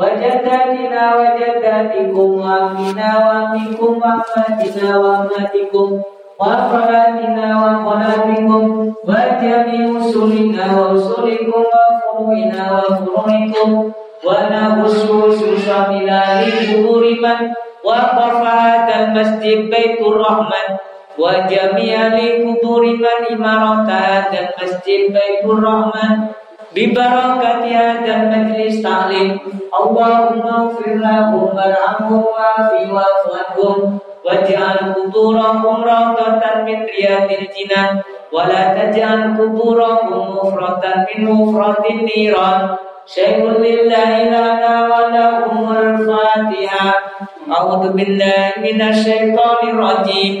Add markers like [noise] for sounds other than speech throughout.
وجداتنا وجداتكم وأمنا وأمكم وأماتنا وأماتكم وأخواتنا وأخواتكم وجميع أصولنا وأصولكم وفروعنا وفروعكم ونغص شاملا لقبور من وقف هذا المسجد بيت الرحمن وجميع لقبور من إمارة هذا المسجد بيت الرحمن ببركة هذا المجلس تعليم اللهم اغفر لهم وارحمهم وعافي واعف عنهم واجعل قبورهم روضة من رياض الجنان ولا تجعل قبورهم مفرة من مفرة النيران شيء لله لنا ولهم الفاتحة أعوذ بالله من الشيطان الرجيم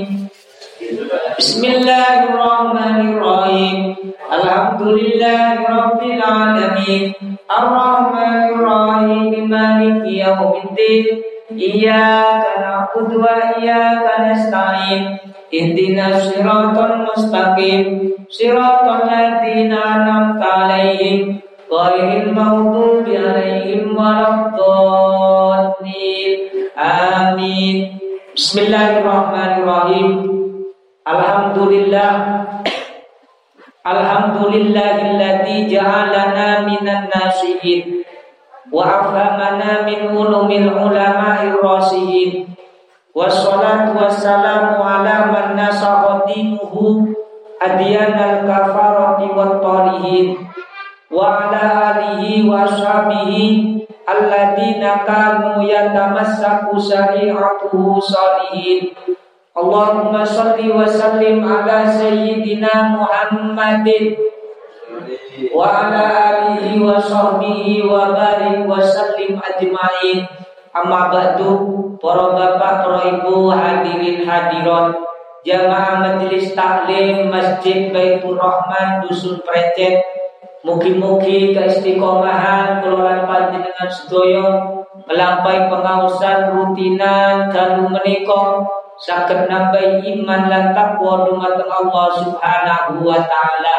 بسم الله الرحمن الرحيم Alhamdulillahi Rabbil Alamin. Ar-Rahman Ar-Rahim Maliki Yawmiddin. Iyaka na'budu wa iyaka nasta'in. Ihdina siratal mustaqim. Siratal ladzina an'amta 'alaihim. Ghairil maghdubi 'alaihim waladdallin. Amin. Bismillahirrahmanirrahim. Alhamdulillah. Alhamdulillahilladzi ja'alana minan nasihin wa afhamana min ulumil ulama'ir rasihin wassalatu wassalamu ala man nasakha dinuhu adiyanal kafarati wat tarihin wa ala alihi wa ashabihi alladziina kanu yatamassaku syari'atuhu salihin. Allahumma salli wa sallim ala sayyidina Muhammadin wa ala alihi wa sahbihi wa barik wa sallim ajma'in. Amma ba'du para bapak para ibu hadirin hadirat jamaah majelis taklim Masjid Baitur Rahman Dusun Precet. Mugi-mugi keistiqomahan kelolaan panjenengan sedaya melampaui pengausan rutinan dalu menika saged nambahi iman lan takwa dumateng Allah Subhanahu wa taala.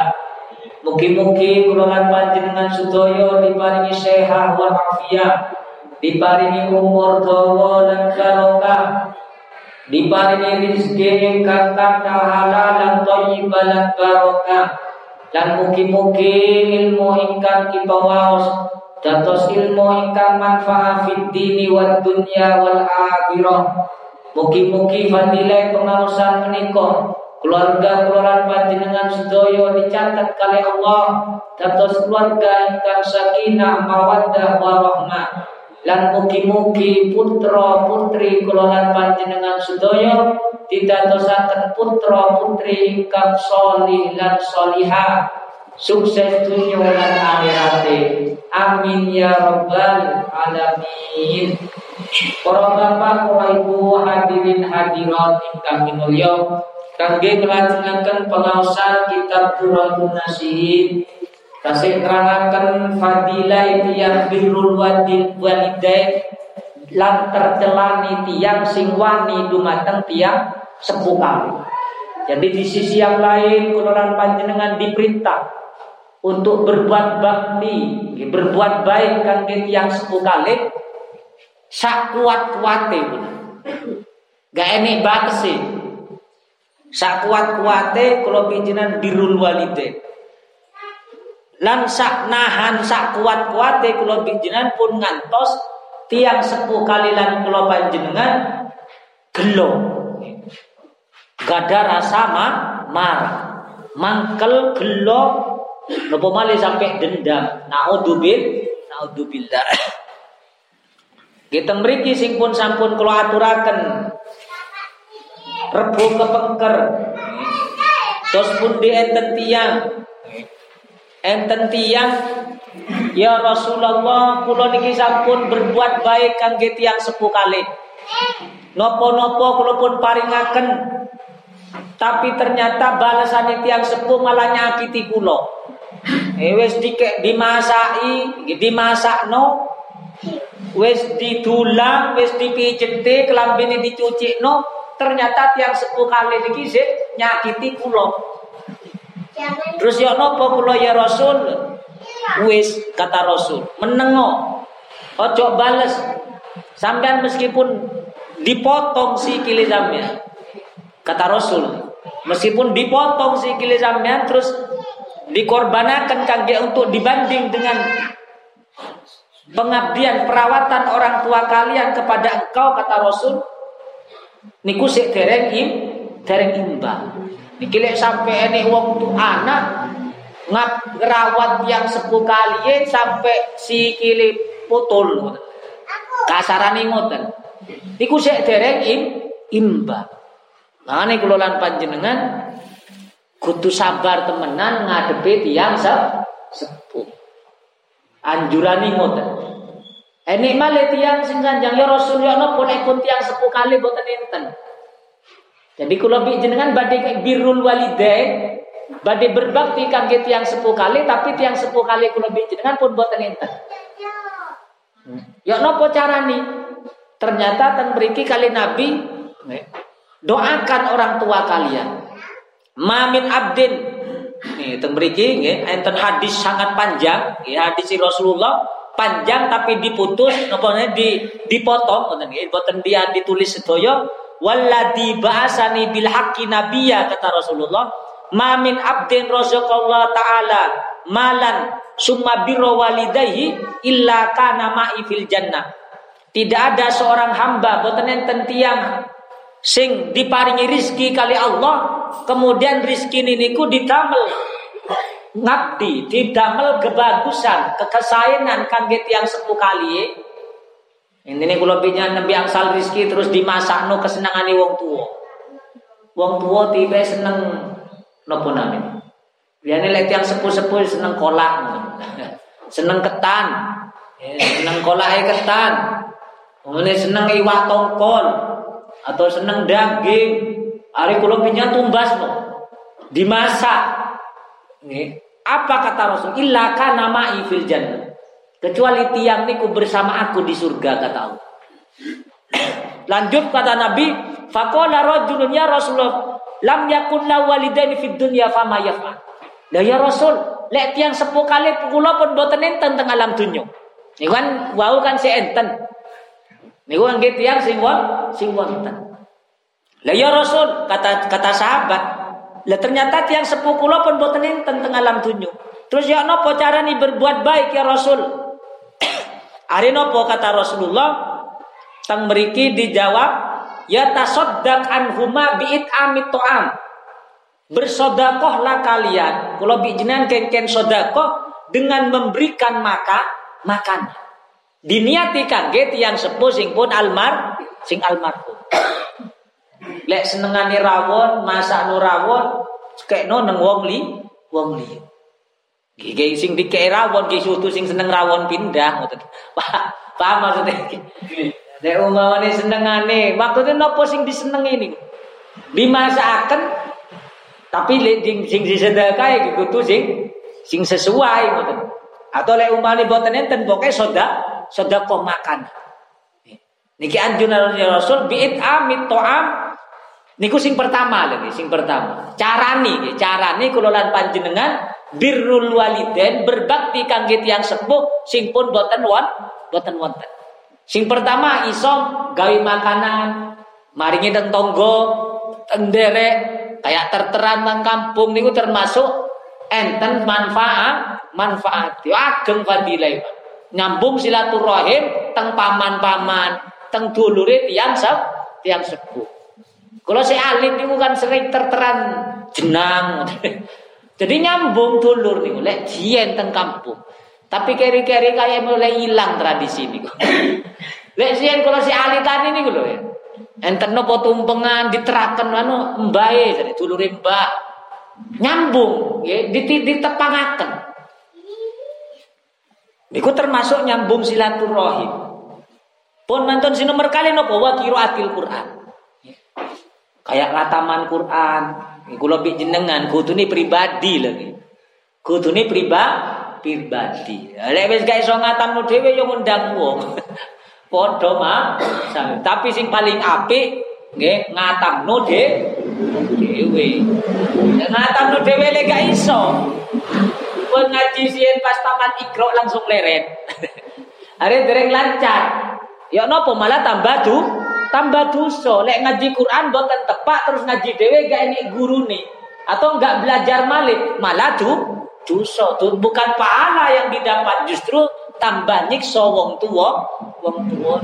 Mugi-mugi kelolaan panjenengan sedaya diparingi sehat wal afiat, diparingi umur dawa lan barokah, diparingi rezeki ingkang kathah halal lan thayyibah lan barokah dan mugi-mugi ilmu ingkang kita waos dados ilmu ingkang manfaat fid dini wad dunya wal akhirah mugi-mugi fadilah pengawasan menika keluarga keluarga panjenengan sedaya dicatat kali Allah. Dados keluarga ingkang sakinah mawaddah warahmah. Lan mugi-mugi putra putri kula panjenengan sedaya didadosaken putra putri ingkang solih lan solihah sukses dunia lan akhirat amin ya rabbal alamin. Para bapak para ibu hadirin hadirat ingkang minulya kangge nglajengaken pengaosan kitab Durrul Nasihin Kasih terangaken fadilah yang birrul wadil walidain lan tercelani tiang sing wani dumateng tiang sepuh Jadi di sisi yang lain kuloran panjenengan diperintah untuk berbuat bakti, berbuat baik kan tiang sepuh kali sak kuat kuate Gak enek batese. Sak kuat kuate kalau pinjenan birrul walidain lan sak nahan sak kuat kuate kula panjenengan pun ngantos tiang sepuh kalilan kula panjenengan gelo gada rasa ma marah. Mangkel gelo nopo malih sampai dendam. Naudzubil naudzubillah kita mriki sing pun sampun kula aturaken. Rebo kepengker. Terus pun di enten tiang enten tiang ya Rasulullah kula niki sampun berbuat baik kangge tiang sepuh kali nopo-nopo kula pun paringaken. Tapi ternyata balasan tiang sepuh malah nyakiti kula eh wis dikek dimasaki dimasakno wis didulang wis dipijeti kelambine dicucikno ternyata tiang sepuh kali sik nyakiti kula Terus ya nopo kula ya Rasul? Wis kata Rasul, menengo. Ojo bales. Sampean meskipun dipotong si kilizamnya. Kata Rasul. Meskipun dipotong si kilizamnya terus dikorbankan kangge untuk dibanding dengan pengabdian perawatan orang tua kalian kepada engkau kata Rasul. Niku sik dereng im dereng imbang. Niki lek sampai ini wong tu anak ngap ngerawat yang sepuh kali sampai si kili putul kasarane ngoten. Niku sik dereng im imbang. Nah, ini kelolaan panjenengan kudu sabar temenan ngadepi tiang se sepuh. Anjurani ngoten. Enik male tiang sing sanjang ya Rasul ya napa pun tiang sepuh kali boten enten. Jadi kula bi jenengan badhe birrul walidain badhe berbakti kangge tiang sepuh kali tapi tiang sepuh kali kula bi jenengan pun boten enten. Ya napa carane? Ternyata ten mriki kali Nabi doakan orang tua kalian. Mamin abdin. Nih tembriki nggih enten hadis sangat panjang. Ya hadis Rasulullah panjang tapi diputus napa di dipotong ngoten nggih boten dia ditulis sedaya. Walladzi ba'asani bil haqqi nabiyya kata Rasulullah. Mamin abdin razaqallahu taala malan summa birra walidayhi illa kana ma'i fil jannah. Tidak ada seorang hamba boten enten tiang sing diparingi rizki kali Allah kemudian rizki ini ku ditamel ngabdi didamel kebagusan kekesainan kangge yang sepuh kali. Ini nih kalau punya nabi angsal rizki terus dimasak no kesenangan wong tua wong tua tiba seneng nopo namin biar lek yang sepuh sepuh seneng kolak. [laughs] Seneng ketan. Seneng kolak ketan. Kemudian seneng iwak tongkol atau seneng daging, hari kula pinya tumbas no. Dimasak. Nih, apa kata Rasul? Illa kana ma'i fil jannah. Kecuali tiang niku bersama aku di surga kata Allah. Lanjut kata Nabi, faqala rajulun ya Rasulullah, lam yakun la walidaini fid dunya fama yaf'al. Lah ya Rasul, lek tiang sepuh kali kula pun boten enten teng alam dunya. Iku kan wau kan si enten. Niku nggih tiyang sing won sing wonten. Lah ya Rasul kata kata sahabat, lah ternyata tiang sepuh kula pun boten enten teng alam dunya. Terus ya napa carane berbuat baik ya Rasul? [clears throat] Ari napa kata Rasulullah? Tang mriki dijawab, ya tasaddaq anhuma biit amit to'am. Bersodakohlah kalian. Kalau bijinan ken-ken sodakoh dengan memberikan maka makan diniati kangge yang sepuh sing pun almar sing almarhum lek senengane rawon masak nu rawon kekno nang wong li wong li Gigi sing dikei rawon ki sutu sing seneng rawon pindah. Paham maksudnya? Nek umpamane senengane, maksudnya napa sing disenengi niku? Dimasakaken tapi lek sing disedekahi kudu sing sing sesuai ngoten. Atau lek umpamane boten enten pokoke soda sedekah makan. Niki anjuran Rasul biit amit to'am niku sing pertama lagi, sing pertama. Carani, carani kula lan panjenengan birrul waliden berbakti kangge tiyang sepuh sing pun boten won boten wonten. Sing pertama iso gawe makanan, maringi teng tonggo, teng kayak terteran teng kampung niku termasuk enten manfaat manfaat ageng fadilah nyambung silaturahim teng paman-paman, teng dulure tiang sep, tiang sepuh. Kalau si alim niku kan sering terteran jenang. [laughs] Jadi nyambung dulur niku lek jien teng kampung. Tapi keri-keri kayak mulai hilang tradisi niku. [laughs] lek jien kalau si alim tadi niku lho ya. Enten nopo tumpengan diteraken anu mbae jadi dulure mbak. Nyambung ya ditepangaken. Niku termasuk nyambung silaturahim. Pun si nomor kali nopo wa qiraatil Quran. Kayak ngataman Quran. Iku lebih jenengan kudune pribadi lagi. Kudune priba pribadi. Lek wis gak iso ngatamno dhewe yo ngundang wong. [laughs] Padha mah. Tapi sing paling apik nggih ngatamno dhewe. Ngatamno dhewe lek gak iso pun ngaji sien pas tamat ikro langsung leret. [laughs] Are dereng lancar. Ya napa malah tambah du, tambah dosa. Lek ngaji Quran boten tepak terus ngaji dhewe gak enek gurune atau enggak belajar malik, malah du dosa. Tuh bukan pahala yang didapat, justru tambah nyiksa wong tua, wong tua.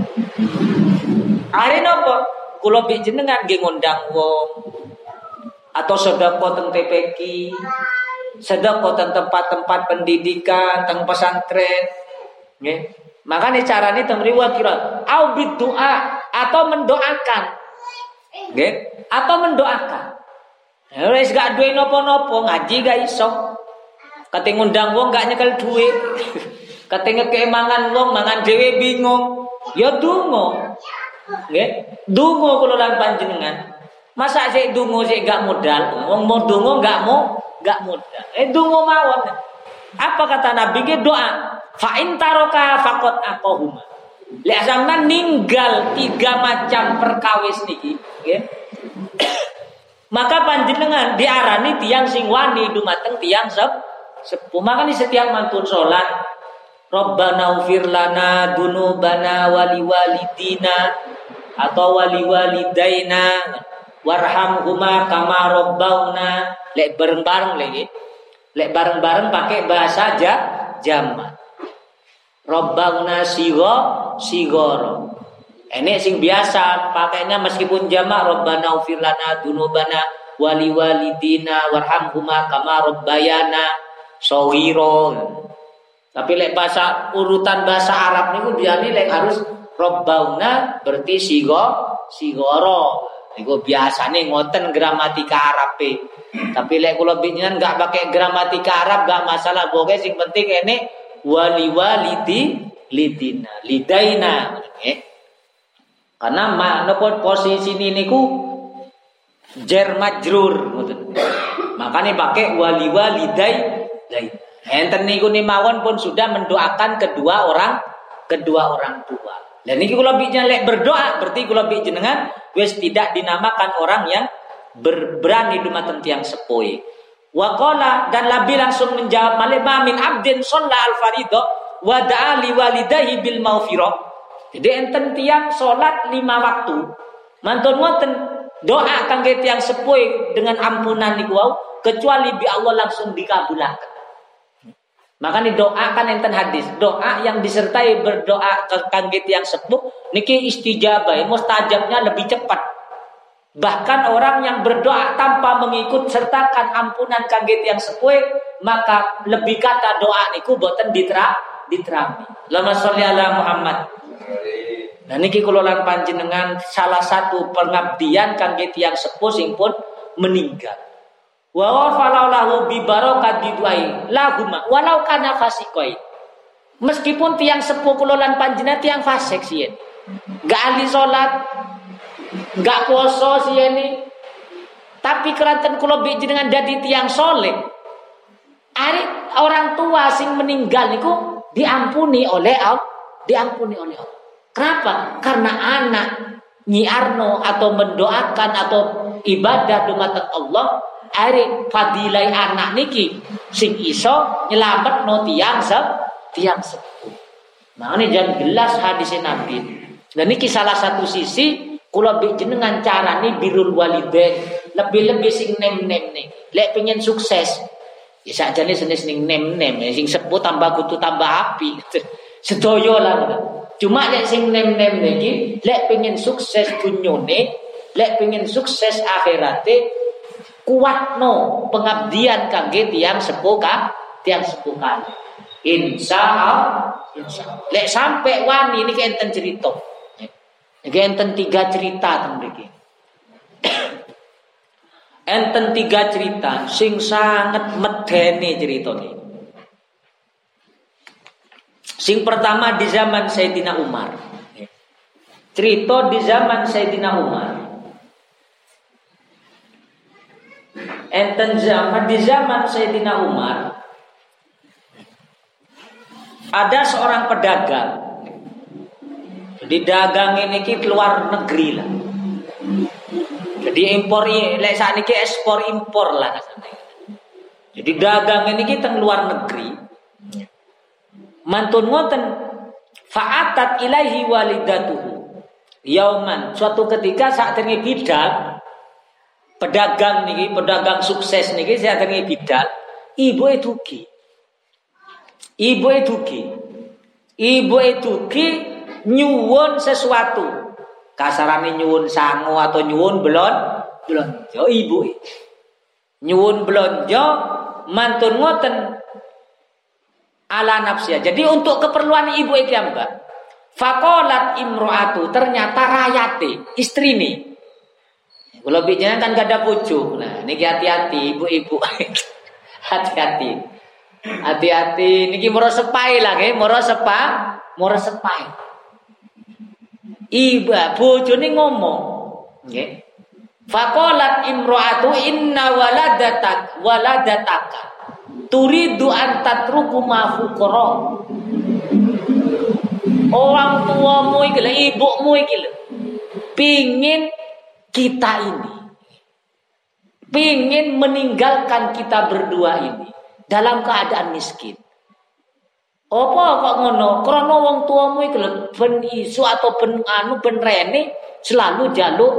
Are napa? Kula bi jenengan nggih ngundang wong atau sedekah teng TPQ, sedekah teng tempat-tempat pendidikan, teng pesantren. Nggih. Makanya caranya teng riwa kira au doa atau mendoakan. Nggih, atau mendoakan. Ya wis gak duwe nopo-nopo ngaji gak iso. Kate ngundang wong gak nyekel duit. [laughs] Kate ngekemangan wong mangan dhewe bingung. Ya donga. Nggih, donga kula lan panjenengan. Masa sik donga sik gak modal. Wong mau donga gak mau gak modal. Eh donga mawon. Apa kata Nabi ke doa? Fa in taraka faqat aqahuma. Lek sampean ninggal tiga macam perkawis niki, nggih. Maka panjenengan diarani tiang sing wani dumateng tiang sep sepuh. Makanya setiap mantun salat Rabbana ufir lana dunubana wali walidina atau wali walidaina warhamhuma kama rabbauna lek bareng-bareng lagi lek bareng-bareng pakai bahasa aja jamak Robbangna sigo sigoro. Ini sing biasa pakainya meskipun jamak Robbana ufir lana dunubana wali walidina warhamhuma kama robbayana sawiro. Tapi lek bahasa urutan bahasa Arab niku biasanya lek harus Robbauna berarti sigo sigoro. Niku biasanya ngoten gramatika Arab Tapi lek kula bingungan nggak pakai gramatika Arab nggak masalah. Pokoknya sing penting ini wali walidi lidina lidaina. Eh. karena nopo posisi ini niku jer majrur makanya pakai wali walidai dai enten niku mawon pun sudah mendoakan kedua orang kedua orang tua. Dan kalau bicara lek berdoa berarti bicara jenengan wes tidak dinamakan orang yang berani dumateng tiang sepoi Wakola dan Nabi langsung menjawab malema min abdin sholla al farido wa da'a li walidahi bil maufiro. Jadi enten tiang sholat lima waktu. Mantun ngoten doa kangge tiang sepoi dengan ampunan niku kecuali bi Allah langsung dikabulkan. Makanya doakan enten hadis, doa yang disertai berdoa kangge tiang sepuh niki istijabah, mustajabnya lebih cepat Bahkan orang yang berdoa tanpa mengikut sertakan ampunan kaget yang sepuh, maka lebih kata doa niku boten ditra diterami. Lama sholli ala Muhammad. Nah niki kula panjenengan salah satu pengabdian kaget yang sepuh sing pun meninggal. Wa wafalau lahu bi barokat diduai lahuma walau kana fasikoi. Meskipun tiang sepuh kula lan panjenengan tiang fasik sih. Gak ahli salat, nggak poso sih ini tapi keranten kulo dengan dadi tiang soleh Ari orang tua sing meninggal niku diampuni oleh Allah diampuni oleh Allah kenapa karena anak nyiarno atau mendoakan atau ibadah dumateng Allah ari fadilai anak niki sing iso nyelamet no tiang se tiang sepuh makanya jangan jelas hadis Nabi dan niki salah satu sisi Kula jenengan cara nih birul walidain lebih-lebih sing nem-nem nih. Lek pengen sukses. Ya sakjane senis ning nem-nem, sing sepuh tambah kutu tambah api. [laughs] Sedoyo lah. Cuma lek sing nem-nem niki, lek pengen sukses dunyone, lek pengen sukses akhirate, kuat no pengabdian kangge tiang sepuh? Tiang sepuh kan. Insya Allah. Lek sampai wani ini enten cerita. Iki enten tiga cerita mriki. [coughs] enten tiga cerita sing sangat medeni ceritane. Sing pertama di zaman Sayyidina Umar. Cerita di zaman Sayyidina Umar. Enten zaman di zaman Sayyidina Umar ada seorang pedagang jadi dagang ini ki luar negeri lah. Jadi impor lek saat ini ekspor impor lah Jadi dagang ini kita luar negeri. Mantun ngoten Fa'atat ilaihi walidatuhu. Yauman, suatu ketika saat ini bidal pedagang nih, pedagang sukses nih, saat ini bidal, ibu itu ki. Ibu itu ki. Ibu itu ki nyuwun sesuatu. Kasarane nyuwun sangu atau nyuwun belon belonjo ibu. Nyuwun belonjo mantun ngoten ala nafsia. Jadi untuk keperluan ibu ya mbak. Fakolat imro'atu ternyata rayate istri nih. Kalau bicara kan gak ada pucuk. Nah, ini hati-hati ibu-ibu. [laughs] hati-hati. Hati-hati. Niki moro sepai lah, nggih. Moro sepa, moro sepai. Iba bojone ngomong, nggih. Fakolat imro'atu inna waladatak waladataka turidu an tatruku ma Orang tuamu iki lho, ibumu iki lho. Pingin kita ini. Pingin meninggalkan kita berdua ini dalam keadaan miskin. Apa kok ngono? Krana wong tuamu lho ben isu atau ben anu ben rene selalu jaluk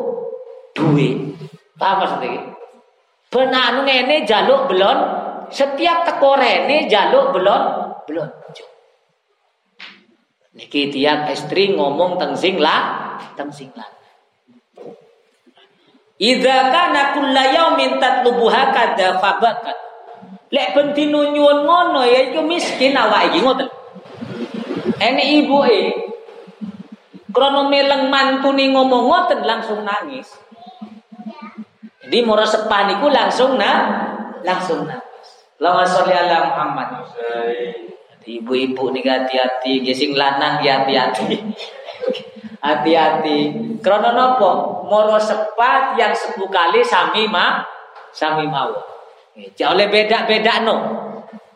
duit. Paham maksudnya? Ben anu ngene jaluk belon setiap teko rene jaluk belum belum. Niki tiang istri ngomong teng sing lah, teng sing lah. Idza kana kulla yaumin tatlubuha kada fabakat. Lek bentino nyuwun ngono ya iku miskin awak iki ngoten. Ene ibu e krono meleng mantuni ngomong ngoten langsung nangis. Jadi moro sepaniku langsung na langsung nangis. Lama sholli ala Muhammad. Ibu-ibu nih hati-hati, gesing lanang hati-hati. Hati-hati. Krono nopo? Moro sepat yang sepuluh kali sami ma sami mau. Jauh oleh beda-beda no.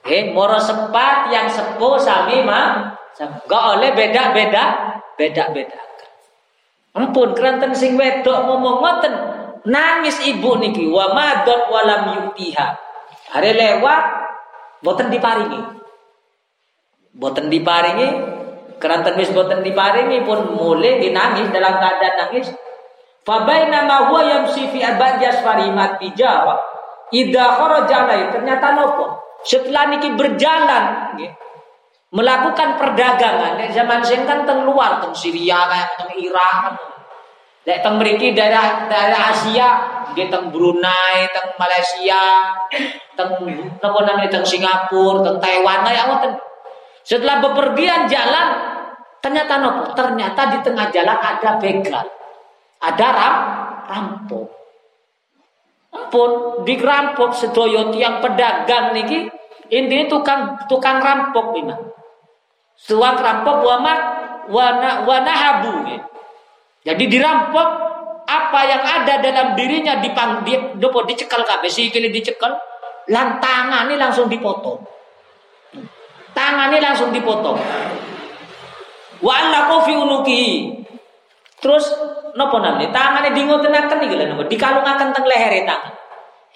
Eh, moro sepat yang sepuh sami ma Gak oleh beda-beda beda-beda. Ampun keranten sing wedok ngomong ngoten nangis ibu niki wa madon walam yutiha. Hari lewat boten diparingi. Boten diparingi keranten wis boten diparingi pun mulai dinangis dalam keadaan nangis. Fabaina ma huwa yamsi fi abadi asfari mati jawa. Ida kharaja ternyata nopo. Setelah niki berjalan melakukan perdagangan nek zaman sen kan teng luar teng Syria kayak teng Irak teng mriki daerah daerah Asia, nggih teng Brunei, teng Malaysia, teng napa namanya teng Singapura, teng Taiwan kayak ngoten. Setelah bepergian jalan ternyata nopo? Ternyata di tengah jalan ada begal. Ada ram rampok. Pun dirampok sedoyo tiang pedagang niki ini tukang tukang rampok bima. Suang rampok wama wana wana habu. Jadi dirampok apa yang ada dalam dirinya dipang di, dopo dicekal kabeh sikile dicekal Lan ini langsung dipotong. Tangannya langsung dipotong. Wa alla kofi unuki. Terus nopo namanya? Tangannya dingotenaken iki lho nopo? Dikalungaken teng leher tangan.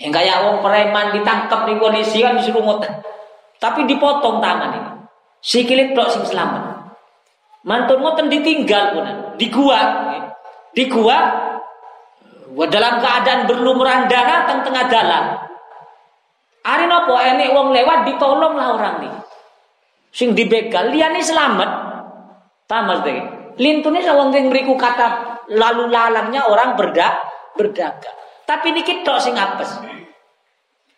Yang kayak wong preman ditangkap di polisi kan disuruh ngoten. Tapi dipotong tangan ini. Sikile tok sing selamat. Mantun ngoten ditinggal pun di gua. Di gua dalam keadaan berlumuran darah teng tengah jalan. Ari nopo enek wong lewat ditolong lah orang nih. Sing dibegal liyane selamat. Maksudnya? Lintune wong sing mriku kata lalu lalangnya orang berdak berdagang. Tapi niki tok sing apes.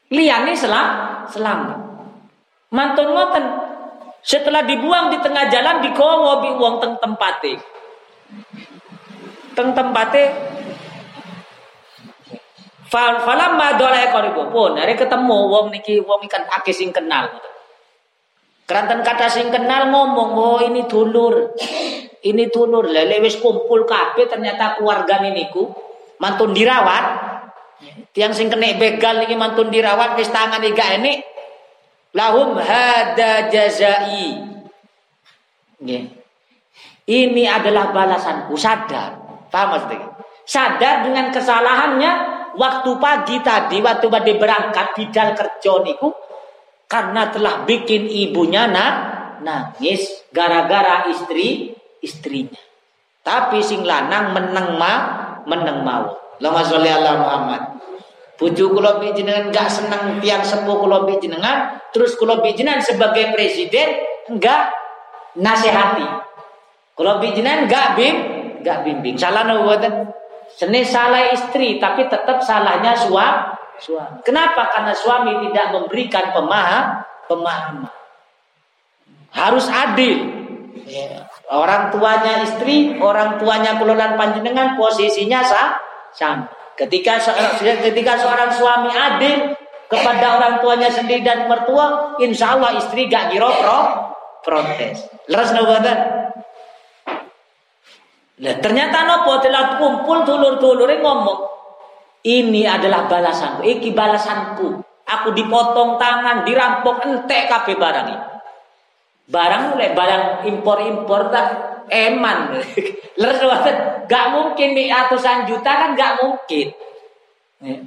Liyane selam selamat. Mantun ngoten. Setelah dibuang di tengah jalan dikowo bi wong teng tempate. Teng tempate Fal falamma dola ekoribu pun hari ketemu wong niki wong ikan akeh sing kenal. Keranten kata sing kenal ngomong, "Oh, ini dulur." Ini dulur. Lele wis kumpul kabeh ternyata keluarga niku mantun dirawat. Tiang sing kena begal niki mantun dirawat wis tangan iga ini lahum hada jazai. Ini adalah balasanku sadar. Paham maksudnya? Sadar dengan kesalahannya waktu pagi tadi waktu pada berangkat bidal kerja niku karena telah bikin ibunya nak nangis gara-gara istri istrinya. Tapi sing lanang meneng ma meneng mau. Lama sholli ala Muhammad. Buju kula jenengan gak seneng tiang sepuh kula jenengan, terus kula jenengan sebagai presiden enggak nasihati. Kula jenengan enggak bim, enggak bimbing. Salah mboten? Seni salah istri tapi tetap salahnya suami. Suami. Kenapa? Karena suami tidak memberikan pemaham, pemahaman. Harus adil. Ya. Orang tuanya istri, orang tuanya kelolaan panjenengan posisinya sah, sama. Ketika ketika seorang suami adil kepada orang tuanya sendiri dan mertua, insya Allah istri gak kira pro protes. Leres. Nah, ternyata nopo telah kumpul dulur-dulur ngomong, ini adalah balasanku, iki balasanku. Aku dipotong tangan, dirampok entek kabeh barang ini. Barang mulai barang impor-impor tak eman. [laughs] Leres gak mungkin nih ratusan juta kan gak mungkin.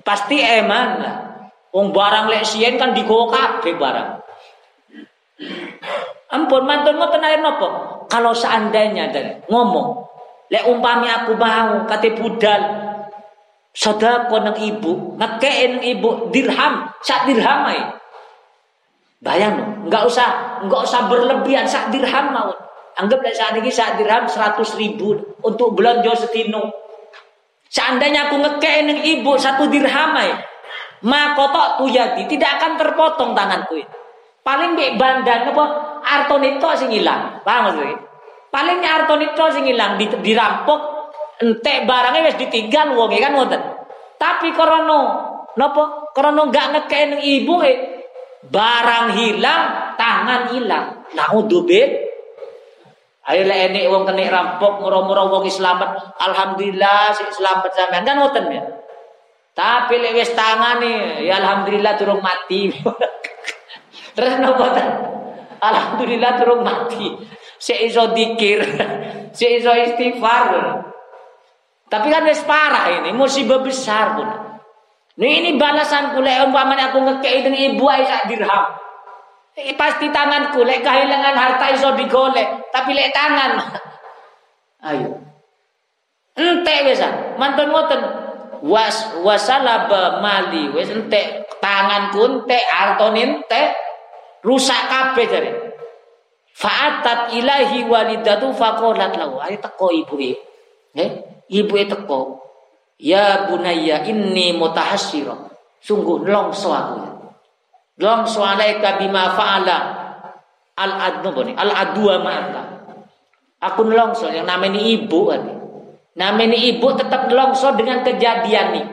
Pasti eman lah. Wong barang lek sien kan digowo kabeh barang. Ampun mantun ngoten air nopo? Kalau seandainya dari ngomong, lek umpami aku mau kate budal sedekah nang ibu, ngekek ibu dirham, sak dirham ae. Bayang dong, nggak usah nggak usah berlebihan sak dirham mau. Anggaplah saat ini sak dirham seratus ribu untuk belanja setino. Seandainya aku ngekei neng ibu satu dirham ay, makotok jadi tidak akan terpotong tanganku ini. Paling bik bandan apa artonito sing hilang, paham maksudnya? Paling artonito sing hilang dirampok entek barangnya wis ditinggal wong kan ngoten. Tapi korono nggak ngekei neng ibu eh Barang hilang, tangan hilang. Naudzubil. Ayo lah ini wong kena rampok murah-murah wong selamat. Alhamdulillah si selamat sampean kan ngoten ya. Tapi lek wis tangane ya alhamdulillah turun mati. [laughs] Terus nopo Alhamdulillah turun mati. Si iso dikir, [laughs] si iso istighfar. Tapi kan wis parah ini, musibah besar pun. Nih ini balasan kule umpamanya aku ngekei dengan ibu Aisyah dirham. Eh, pasti tangan kule kehilangan harta iso digolek, tapi lek tangan. [laughs] Ayo. Ente wesa, mantun ngoten. Was wasalaba mali wes ente tanganku ente harton ente rusak kabeh jare. Fa'atat ilahi walidatu faqalat lahu. Ayo teko ibu. Eh, ibu e teko. Ya bunayya inni mutahassira. Sungguh longso aku. Longso alaika bima fa'ala al adnu al adwa ma'aka. Aku nelongso yang namanya ibu kan. Namanya ibu tetap nelongso dengan kejadian nih.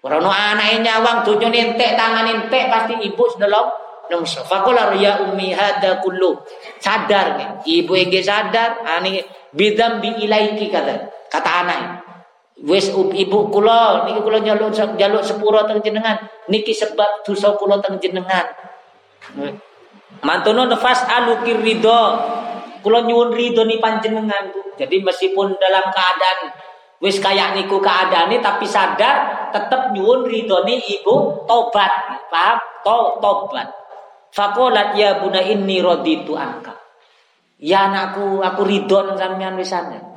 Karena anaknya nyawang tujuh nentek tangan nentek pasti ibu sudah long nongso. Fakolar ya umi hada kullu. Sadar nih. Ibu yang sadar ani bidam bi ilaiki kata kata anak. Wes ibu kula niki kula nyaluk jaluk sepuro teng jenengan niki sebab dosa kula teng jenengan. Mantono nafas alu ridho. Kula nyuwun ridho ni panjenengan Bu. Jadi meskipun dalam keadaan wis kayak niku keadaane tapi sadar tetap nyuwun ridho ni ibu tobat. Paham? To tobat. Fakolat ya buna inni roditu angka. Ya anakku aku ridho sampean wisane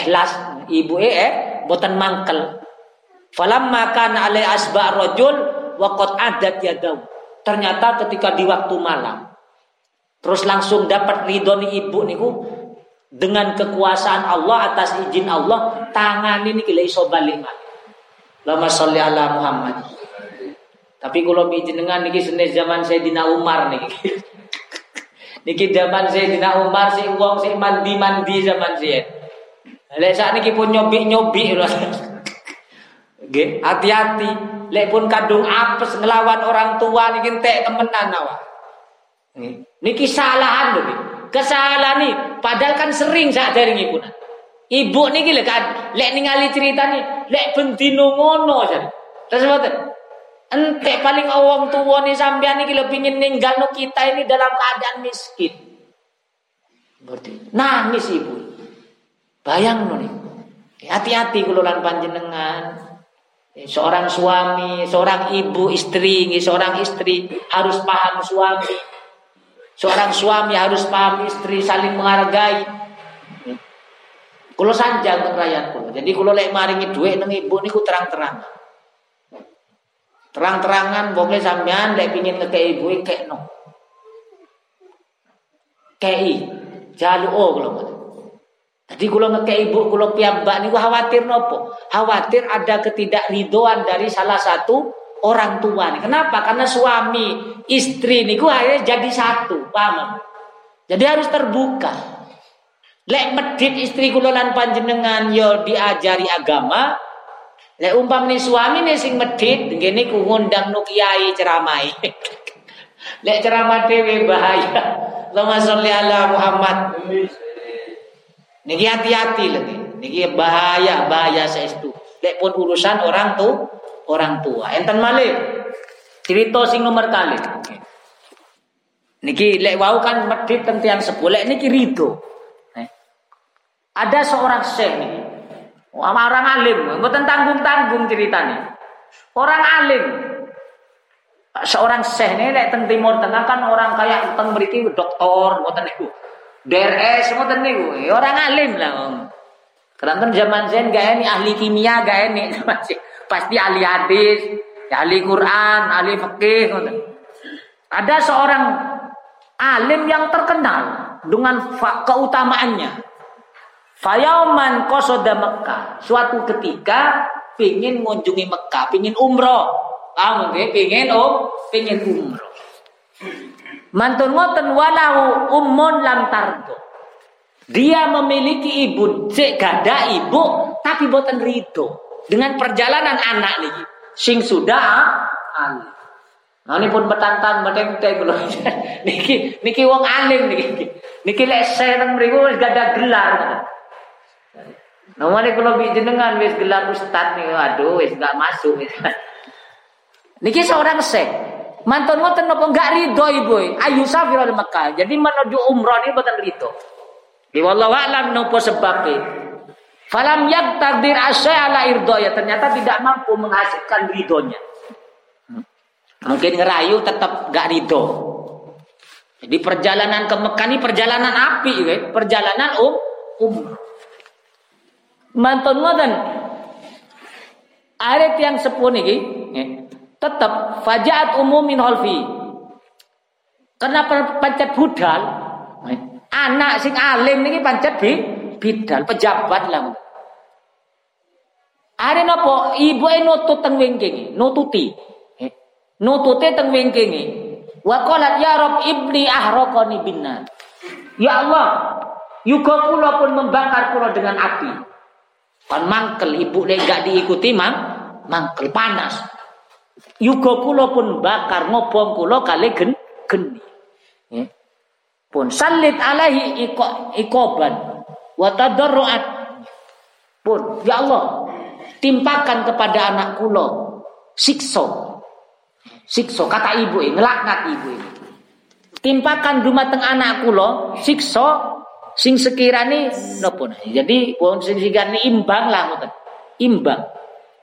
ikhlas ibu eh, eh boten mangkel falamma kana alai asba rajul waqad adat yadau ternyata ketika di waktu malam terus langsung dapat ridhoni ibu niku dengan kekuasaan Allah atas izin Allah tangan ini kila iso balik Lama sholli ala Muhammad. Tapi kalau dengan niki senes zaman Sayyidina Umar niki. [laughs] niki zaman Sayyidina Umar si uang si mandi-mandi zaman saya. Lek saat ini pun nyobi-nyobi hati-hati. Lek pun kadung apes ngelawan orang tua niki tek temenan awak. Niki kesalahan lho Kesalahan nih, padahal kan sering saat dari ibu. Niki lek lek ningali cerita nih, lek bentino ngono jadi. Terus mboten. Ente paling awang tua nih sampean niki lebih ingin ninggal no kita ini dalam keadaan miskin. Berarti nangis ibu. Bayang nih. Hati-hati kulolan panjenengan. Seorang suami, seorang ibu, istri, seorang istri harus paham suami. Seorang suami harus paham istri saling menghargai. Kulo sanjang untuk rakyat kulo. Jadi kulo lek maringi duit nang ibu niku terang-terang. Terang-terangan pokoknya sampean lek pingin ngekei ibu kek no. Kei jalu oh kulo. Jadi kulo ngekei ibu kulo piyambak niku khawatir nopo? Khawatir ada ketidakridoan dari salah satu orang tua nih. Kenapa? Karena suami istri niku akhirnya jadi satu, paham? Jadi harus terbuka. Lek medit istri kula lan panjenengan yo diajari agama. Lek umpam nih suami nih sing medit, ngene ku ngundang nu kiai ceramai. [laughs] Lek ceramah dhewe bahaya. Allahumma sholli ala Muhammad. Niki hati-hati lagi. Niki bahaya, bahaya saestu. Lek pun urusan orang tuh orang tua. Enten malih cerita sing nomor kali. Niki lek wau kan medhit teng tiyang sebolek niki rido. Eh. Ada seorang syekh niki. Orang alim, mboten tanggung-tanggung ceritanya. Orang alim. Seorang syekh ini lek teng Timur Tengah kan orang kayak teng mriki doktor, mboten niku. DRS mboten niku. Orang alim lah. Karena zaman Zen gak ini ahli kimia gak [laughs] ini pasti ahli hadis, ahli Quran, ahli fikih. Ada seorang alim yang terkenal dengan keutamaannya. Fayauman kosoda Mekah. Suatu ketika pingin mengunjungi Mekah, pingin umroh. Ah, mungkin pingin oh, pingin umroh. Mantun ngoten walau ummun lam tardo. Dia memiliki ibu, cek gada ibu, tapi boten ridho dengan perjalanan anak nih sing sudah alim. Nah ini pun betantang teh belum. niki niki wong alim niki. Niki lek sereng mriku wis gada gelar. Nah, mari kalau jenengan wis gelar ustad nih, aduh wis gak masuk. [laughs] niki seorang sek. Mantun ngoten napa enggak ridho ibu. Ayu safir al Mekah. Jadi menuju umroh ini boten ridho. Di wallahu alam nopo sebabnya. Falam yak takdir asya ala ya ternyata tidak mampu menghasilkan ridhonya. Mungkin ngerayu tetap gak ridho. Jadi perjalanan ke Mekah ini perjalanan api, ya. perjalanan um um. Mantun ngoten. Ayat yang sepuluh ini. Tetap fajaat umumin holfi. Karena pancet budal, ya. anak sing alim ini pancet bi bidal pejabat lah. Are napa ibuke nutut teng wingking, nututi. Eh, nututi teng wingking. Wa ya Rabb ibni ahraqani binnar. Ya Allah, yuga kula pun membakar kula dengan api. Kan mangkel ibu nek gak diikuti mang mangkel panas. Yuga kula pun bakar ngobong kula kali gen geni. Eh. Pun salit alaihi ikoban wa tadarruat. Pun ya Allah, timpakan kepada anak kulo sikso sikso kata ibu ini ngelaknat ibu ini timpakan dumateng anak kulo sikso sing sekirani nopo jadi wong sing sekirani imbang lah ngoten imbang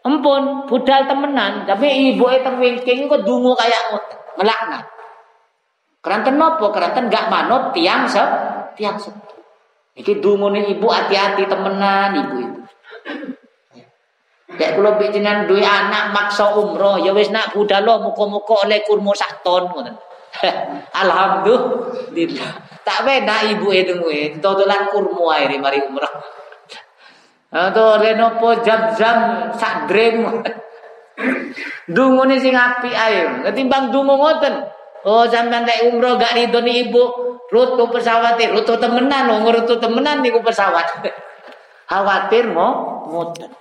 empun budal temenan tapi ibu itu wingking kok dungu kayak ngoten ngelaknat keranten nopo keranten gak manut tiang se tiang se iki dungune ibu hati-hati temenan ibu itu Kayak kula bijinan duwe anak maksa umroh, ya wis nak budalo muka-muka oleh kurma sak ton ngoten. [laughs] Alhamdulillah. Tak beda ibu itu kuwi, dodolan kurma ae mari umroh. Atau lenopo jam-jam sak drem. Dungune sing apik ae. Ketimbang dungu ngoten. Oh sampean nek umroh gak rido ni ibu, rutu pesawat rutu temenan, rutu temenan niku pesawat. [laughs] Khawatir mau ngoten.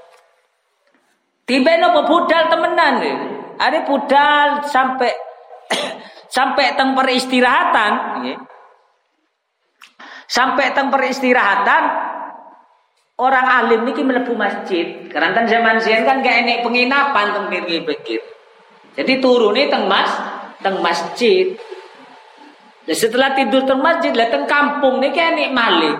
Tiba nopo budal temenan. Ada budal sampai [coughs] sampai teng peristirahatan. Sampai teng peristirahatan orang alim niki melebu masjid. Karena zaman siang kan gak enek penginapan teng pinggir-pinggir. Jadi turunnya teng mas, teng masjid. Dan setelah tidur teng masjid, teng kampung nih kayak enek maling.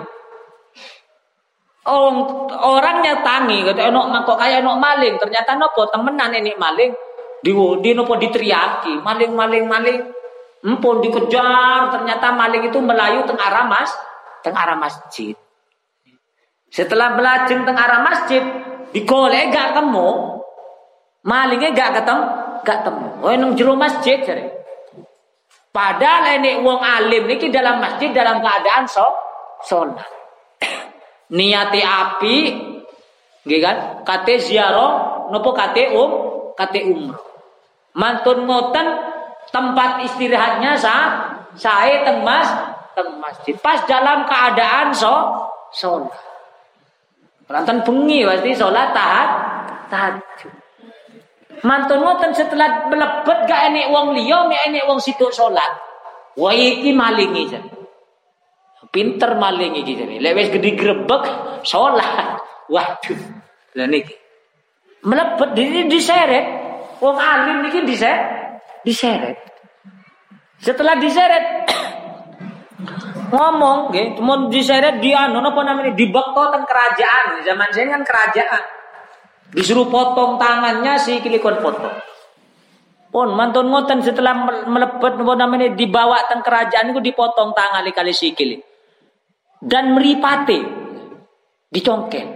Orang nyatangi kata enok kok kayak enok maling ternyata nopo temenan ini maling di di nopo diteriaki maling maling maling Empun dikejar, ternyata maling itu melayu teng arah mas, teng arah masjid. Setelah belajeng teng arah masjid, digolek gak temu. Malingnya gak ketemu, gak temu. Oh nang jero masjid jare. Padahal ini wong alim niki dalam masjid dalam keadaan so sholat. [coughs] Niati api, nggih kan? Kate ziarah, nopo kate um, kate umroh. Mantun ngoten tempat istirahatnya sah saya teng mas teng masjid pas dalam keadaan so sholat Lantan bengi pasti sholat tahat tahajud. Mantun ngoten setelah melebet gak enek wong liya mek enek wong situ sholat. Wah iki maling iki. Pinter maling iki jane. Lek wis gede grebek sholat. Waduh. Lah niki. Melebet diri diseret. Wong alim niki diseret diseret. Setelah diseret ngomong nggih, mau diseret dia anu apa namanya dibekto teng kerajaan. Zaman saya kan kerajaan. Disuruh potong tangannya si kilikon potong. Pun mantun ngoten setelah melepet apa namanya dibawa teng kerajaan itu dipotong tangan kali sikil. Dan meripate dicongkel.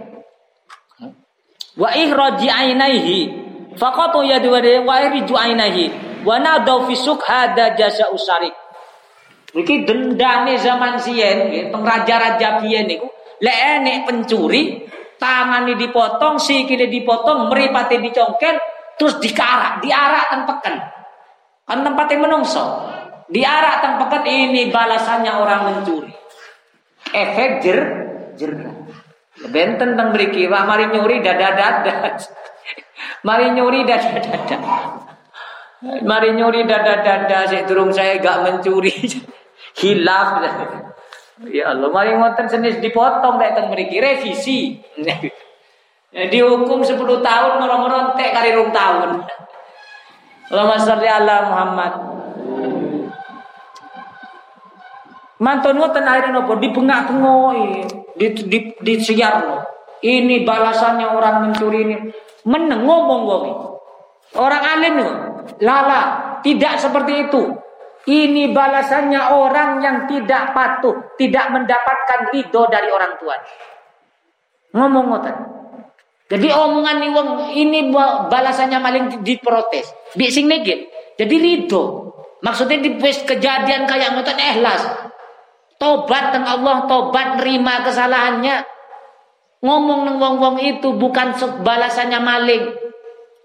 Wa ihraji ainaihi faqatu yadu wa ihriju ainaihi wa nadau fi hada jasa usarik. Iki dendame zaman siyen nggih, teng raja-raja biyen niku lek enek pencuri, tangane dipotong, sikile dipotong, mripate dicongkel, terus dikarak, diarak teng peken. Kan tempatnya menungso. Diarak peken ini balasannya orang mencuri. Efek jer jerah. Benten teng mriki, mari nyuri dada-dada. [laughs] Mari nyuri dada-dada. Mari nyuri dada-dada sik durung saya gak mencuri. [laughs] Hilaf. Ya Allah, mari ngoten senis dipotong nek teng mriki revisi. [laughs] Dihukum 10 tahun moro-moro entek kali rong tahun. [laughs] Allahumma sholli ala Muhammad. Mantun ngoten akhirnya nopo dibengak-bengoi, di di, di Ini balasannya orang mencuri ini. Meneng ngomong. Orang alim. Lala, tidak seperti itu. Ini balasannya orang yang tidak patuh, tidak mendapatkan ridho dari orang tua. Ngomong ngoten. Jadi omongan ini ini balasannya maling diprotes. Bi sing negit. Jadi ridho. Maksudnya di kejadian kayak ngoten ikhlas. Tobat teng Allah, tobat nerima kesalahannya. Ngomong neng wong-wong itu bukan balasannya maling,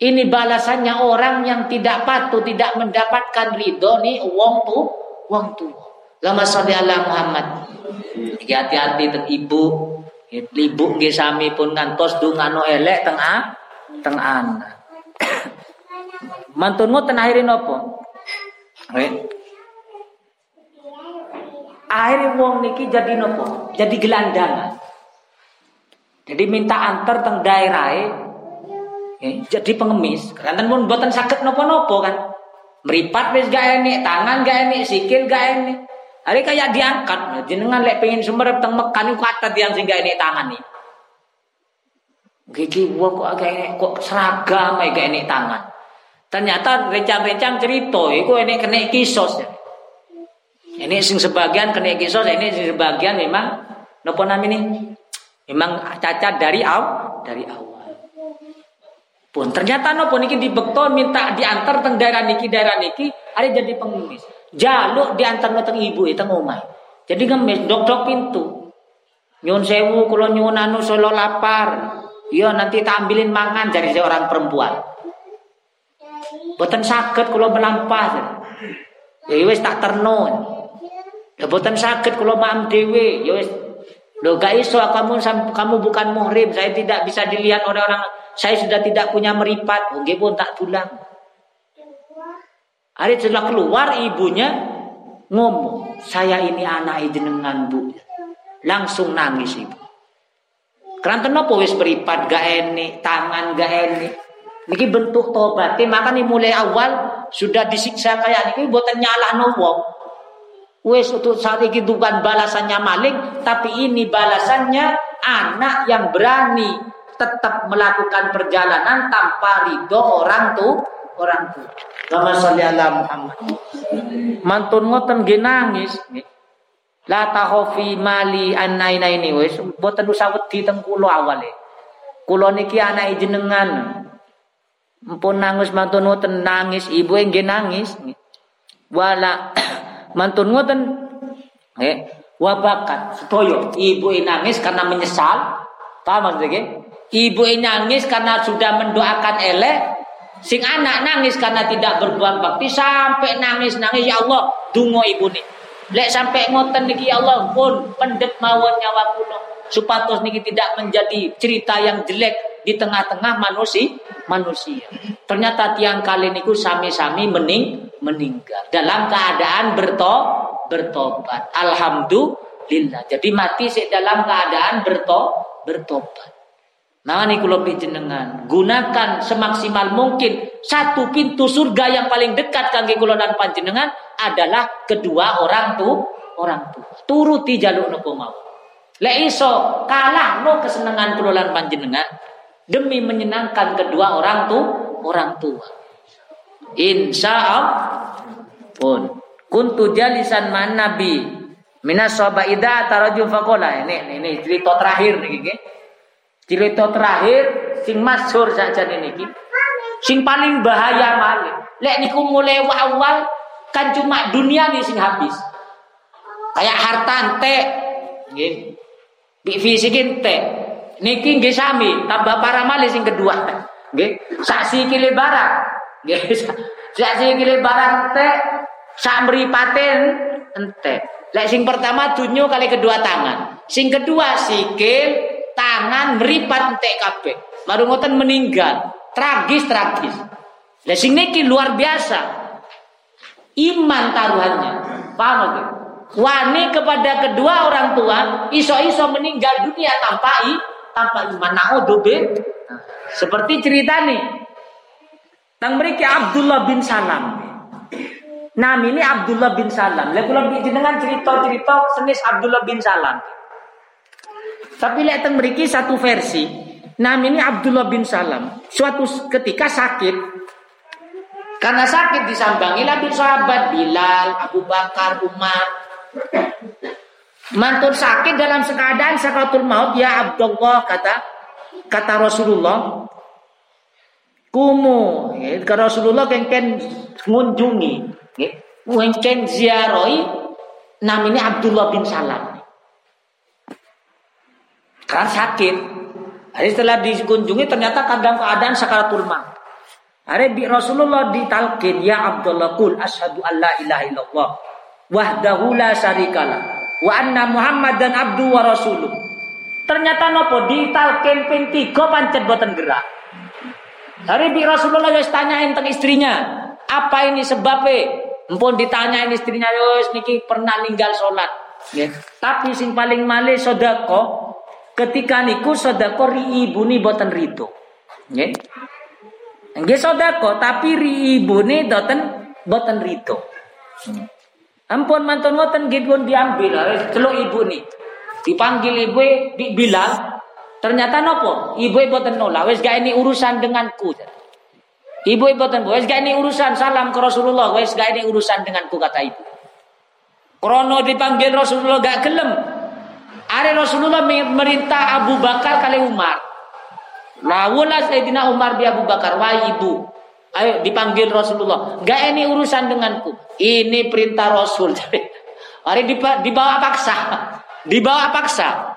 ini balasannya orang yang tidak patuh, tidak mendapatkan ridho nih wong tu, wong tu. Lama sholli ala Muhammad. Hati-hati teng ibu. Ibu nggih pun ngantos dungano elek teng a, teng anak. [coughs] Mantunmu ten nopo? Akhirnya wong niki jadi nopo? Jadi gelandangan. Jadi minta antar teng daerah Eh, jadi pengemis. Kanten pun buatan sakit nopo-nopo kan. Meripat wis gak enek, tangan gak enek, sikil gak enek. Hari kayak diangkat, jenengan lek pengen sumerep teng Mekah niku kata tiang sing gak enek tangan nih. Gigi wong kok agak kok seragam gak enek tangan. Ternyata rencang-rencang cerita iku enek kena kisos. Ya. Ini sing sebagian kena kisos, ini sing sebagian memang nopo namanya memang cacat dari aw dari awal. Pun ternyata nopo niki dibekto minta diantar teng daerah niki daerah niki ada jadi pengemis. Jaluk diantar teng ibu itu omah. Jadi ngemis dok dok pintu. Nyun sewu kalau nyun anu solo lapar. Iya nanti tak ambilin mangan dari seorang perempuan. Boten sakit kalau melampah. Ya wis tak terno. Ya boten sakit kalau maam dewe. Ya wis Loh gak iso kamu kamu bukan muhrim, saya tidak bisa dilihat oleh orang saya sudah tidak punya meripat, oke pun tak tulang. Hari setelah keluar ibunya ngomong, saya ini anak jenengan bu. Langsung nangis ibu. Karena kenapa wis beripat gak tangan gak. Niki bentuk tobat. Maka nih mulai awal sudah disiksa kayak niki buatan nyalah wong. Wes untuk saat ini bukan balasannya maling, tapi ini balasannya anak yang berani tetap melakukan perjalanan tanpa ridho orang tu orang tua. Nama salli ala Muhammad. Mantun ngoten nggih nangis nggih. La tahofi mali anaina ini wis boten usah wedi teng kula awale. Kula niki anak jenengan. Mpun nangis mantun ngoten nangis, ibu nggih nangis. Wala [coughs] mantun ngoten nggih wabakat sedaya ibu nangis karena menyesal. Paham maksudnya? Ibu nangis karena sudah mendoakan elek, Sing anak nangis karena tidak berbuat bakti sampai nangis nangis ya Allah dungo ibu nih. Lek sampai ngoten niki ya Allah pun pendet mawon nyawa kula supados niki tidak menjadi cerita yang jelek di tengah-tengah manusia manusia. Ternyata tiang kali niku sami-sami mening meninggal dalam keadaan berto bertobat. Alhamdulillah. Jadi mati dalam keadaan berto bertobat. Ini kalau jenengan gunakan semaksimal mungkin satu pintu surga yang paling dekat kangge kula dan panjenengan adalah kedua orang tu orang tua. Turuti jaluk nopo mau. Lek iso kalah no kesenangan kula dan panjenengan demi menyenangkan kedua orang tu orang tua. Insya Allah pun kuntu jalisan man nabi minas sobaida tarajum fakola ini ini cerita terakhir nih Cerita terakhir sing masyhur saja niki. Sing paling bahaya malih. Lek niku mulai awal kan cuma dunia nih sing habis. Kayak harta ente nggih. Bi fisik ente. Niki nggih sami, tambah para malih sing kedua. Nggih, saksi kile barang. Nggih, [laughs] saksi kile barang ente sak mripaten ente. Lek sing pertama dunyo kali kedua tangan. Sing kedua sikil tangan meripat entek kabeh. Baru ngoten meninggal. Tragis tragis. Lah sing niki luar biasa. Iman taruhannya. Paham gak? Wani kepada kedua orang tua iso-iso meninggal dunia tanpa i, tanpa iman. Naudzubillah. Seperti cerita nih. Tang mereka Abdullah bin Salam. Nah ini Abdullah bin Salam. Lalu kalau jenengan cerita-cerita senis Abdullah bin Salam. Tapi lihat teng mriki satu versi. Namanya Abdullah bin Salam. Suatu ketika sakit. Karena sakit disambangi lagi sahabat Bilal, Abu Bakar, Umar. Mantul sakit dalam keadaan sakaratul maut ya Abdullah kata kata Rasulullah kumu ya, kata Rasulullah kengken mengunjungi ya, kengken ziarahi namanya Abdullah bin Salam karena sakit. Hari setelah dikunjungi ternyata kadang keadaan sakaratul maut. Hari bi Rasulullah ditalkin ya Abdullah kul asyhadu an la ilaha illallah wahdahu la syarikalah wa anna Muhammadan abdu wa rasuluh. Ternyata nopo ditalkin ping 3 pancet boten gerak. Hari bi Rasulullah wis tanyain tentang istrinya, apa ini sebabnya? Mpun ditanyain istrinya, wis niki pernah ninggal sholat. Ya. Tapi sing paling malih sodako ketika niku sodako ri ibu ni boten rito. Nggih. Nggih sodako tapi ri ibu ni boten boten rito. Ampun mantun ngoten nggih pun diambil celuk ibu ni. Dipanggil ibu bilang ternyata nopo ibu boten nolak wes gak ini urusan denganku. Ibu boten wes gak ini urusan salam ke Rasulullah wes gak ini urusan denganku kata ibu. Krono dipanggil Rasulullah gak gelem Ari Rasulullah merintah Abu Bakar kali Umar. Lawulah Sayyidina Umar bi Abu Bakar, wahai ibu. Ayo dipanggil Rasulullah. Gak ini urusan denganku. Ini perintah Rasul. [laughs] Hari dibawa paksa. [laughs] Dibawa paksa.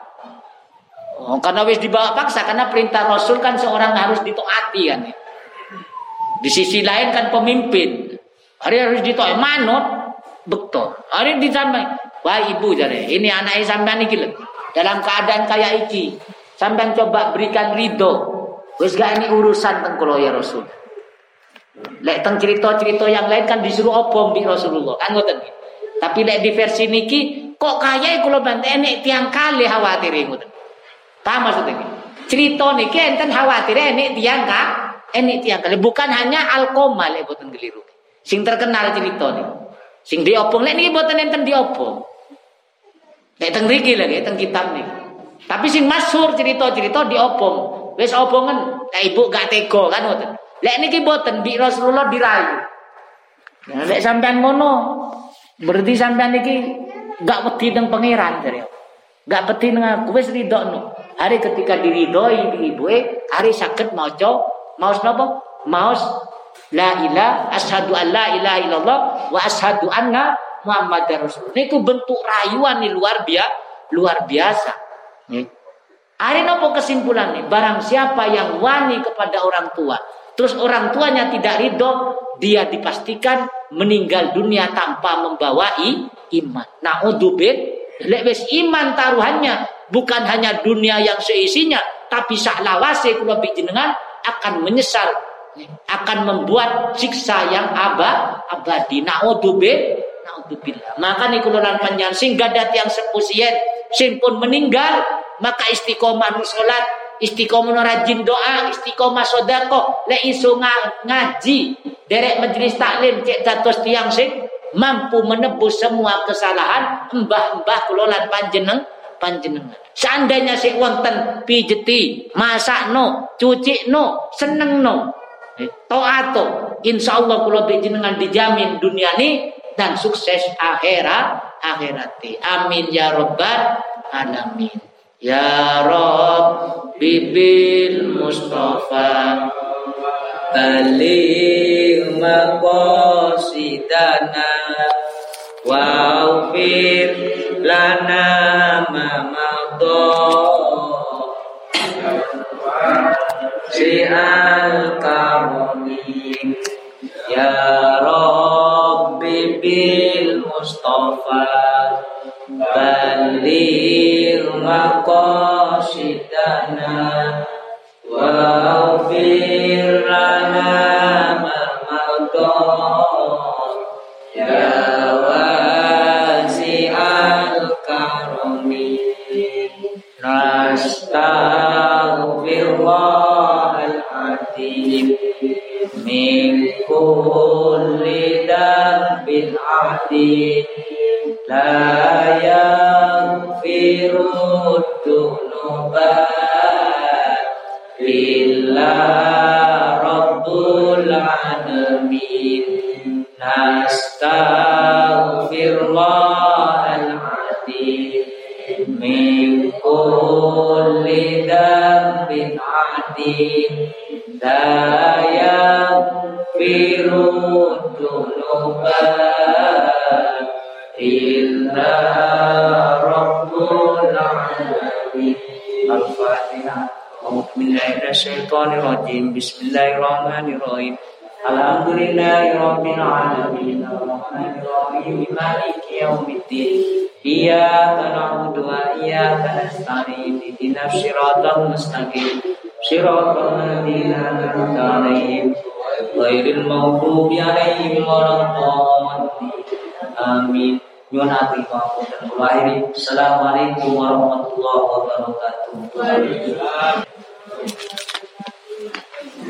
Oh, karena wis dibawa paksa karena perintah Rasul kan seorang harus ditaati kan. Di sisi lain kan pemimpin. Hari harus ditaati manut betul. Hari disampaikan Wah ibu jadi ini anak sampean iki lho. Dalam keadaan kayak iki, sampean coba berikan ridho. Wis gak ini urusan teng ya Rasul. Lek teng cerita-cerita yang lain kan disuruh obong di Rasulullah. Kan ngoten. Tapi lek di versi niki kok kaya kula bantu enek tiang kali khawatir ngoten. Paham maksudnya? Cerita niki enten khawatir enek tiang ka, enek tiang kali bukan hanya alkoma lek boten keliru. Sing terkenal cerita nih. Sing diopong lek niki boten enten diopong. Nek teng mriki lagi teng kitab nih. Tapi sing masyhur cerita-cerita diopong. Wis opongan, kayak ibu gak tega kan ngoten. Lek niki boten bi Rasulullah dirayu. Nah, lek sampean ngono berarti sampean niki gak wedi nang pangeran jare. Gak wedi nang aku wis ridho Hari ketika diridhoi di ibuke, hari sakit maca maos napa? Maos la ilaha asyhadu an la ilaha illallah wa asyhadu anna Muhammad Rasul. Niku bentuk rayuan nih luar biasa, luar biasa. Nih. Hari nopo kesimpulan nih, barang siapa yang wani kepada orang tua, terus orang tuanya tidak ridho, dia dipastikan meninggal dunia tanpa membawa iman. Nah, udubit, lewes iman taruhannya bukan hanya dunia yang seisinya, tapi saklawase kula jenengan akan menyesal, akan membuat siksa yang abad abadi. Naudzubillah, naudzubillah. Maka niku lan panjang. Sing gadat yang sepusien, pun meninggal maka istiqomah salat istiqomah rajin doa istiqomah sodako le isu ngaji derek majelis taklim cek dados tiang sing mampu menebus semua kesalahan mbah-mbah kulolan panjeneng panjenengan. Seandainya si wonten pijeti masak no cuci no seneng no eh, toato insya Allah kalau panjenengan dijamin dunia ini dan sukses akhirat akhirati. Amin ya robbal alamin. Ya Rabbi bil Mustafa Balik maqasidana Wa'ufir lana mamadha Si al-karuni Ya Rabbi bil Mustafa Balik maqasidana Waghfir lana ma Ya wasi'al karami Nastaghfirullahal azim Min kulli dambin العالمين الرحمن الرحيم مالك يوم الدين إياك نعبد وإياك نستعين اهدنا الصراط المستقيم صراط الذين أنعمت عليهم غير المغضوب عليهم ولا الضالين آمين Nyuwun ati pangapunten kula akhiri. Assalamualaikum warahmatullahi wabarakatuh.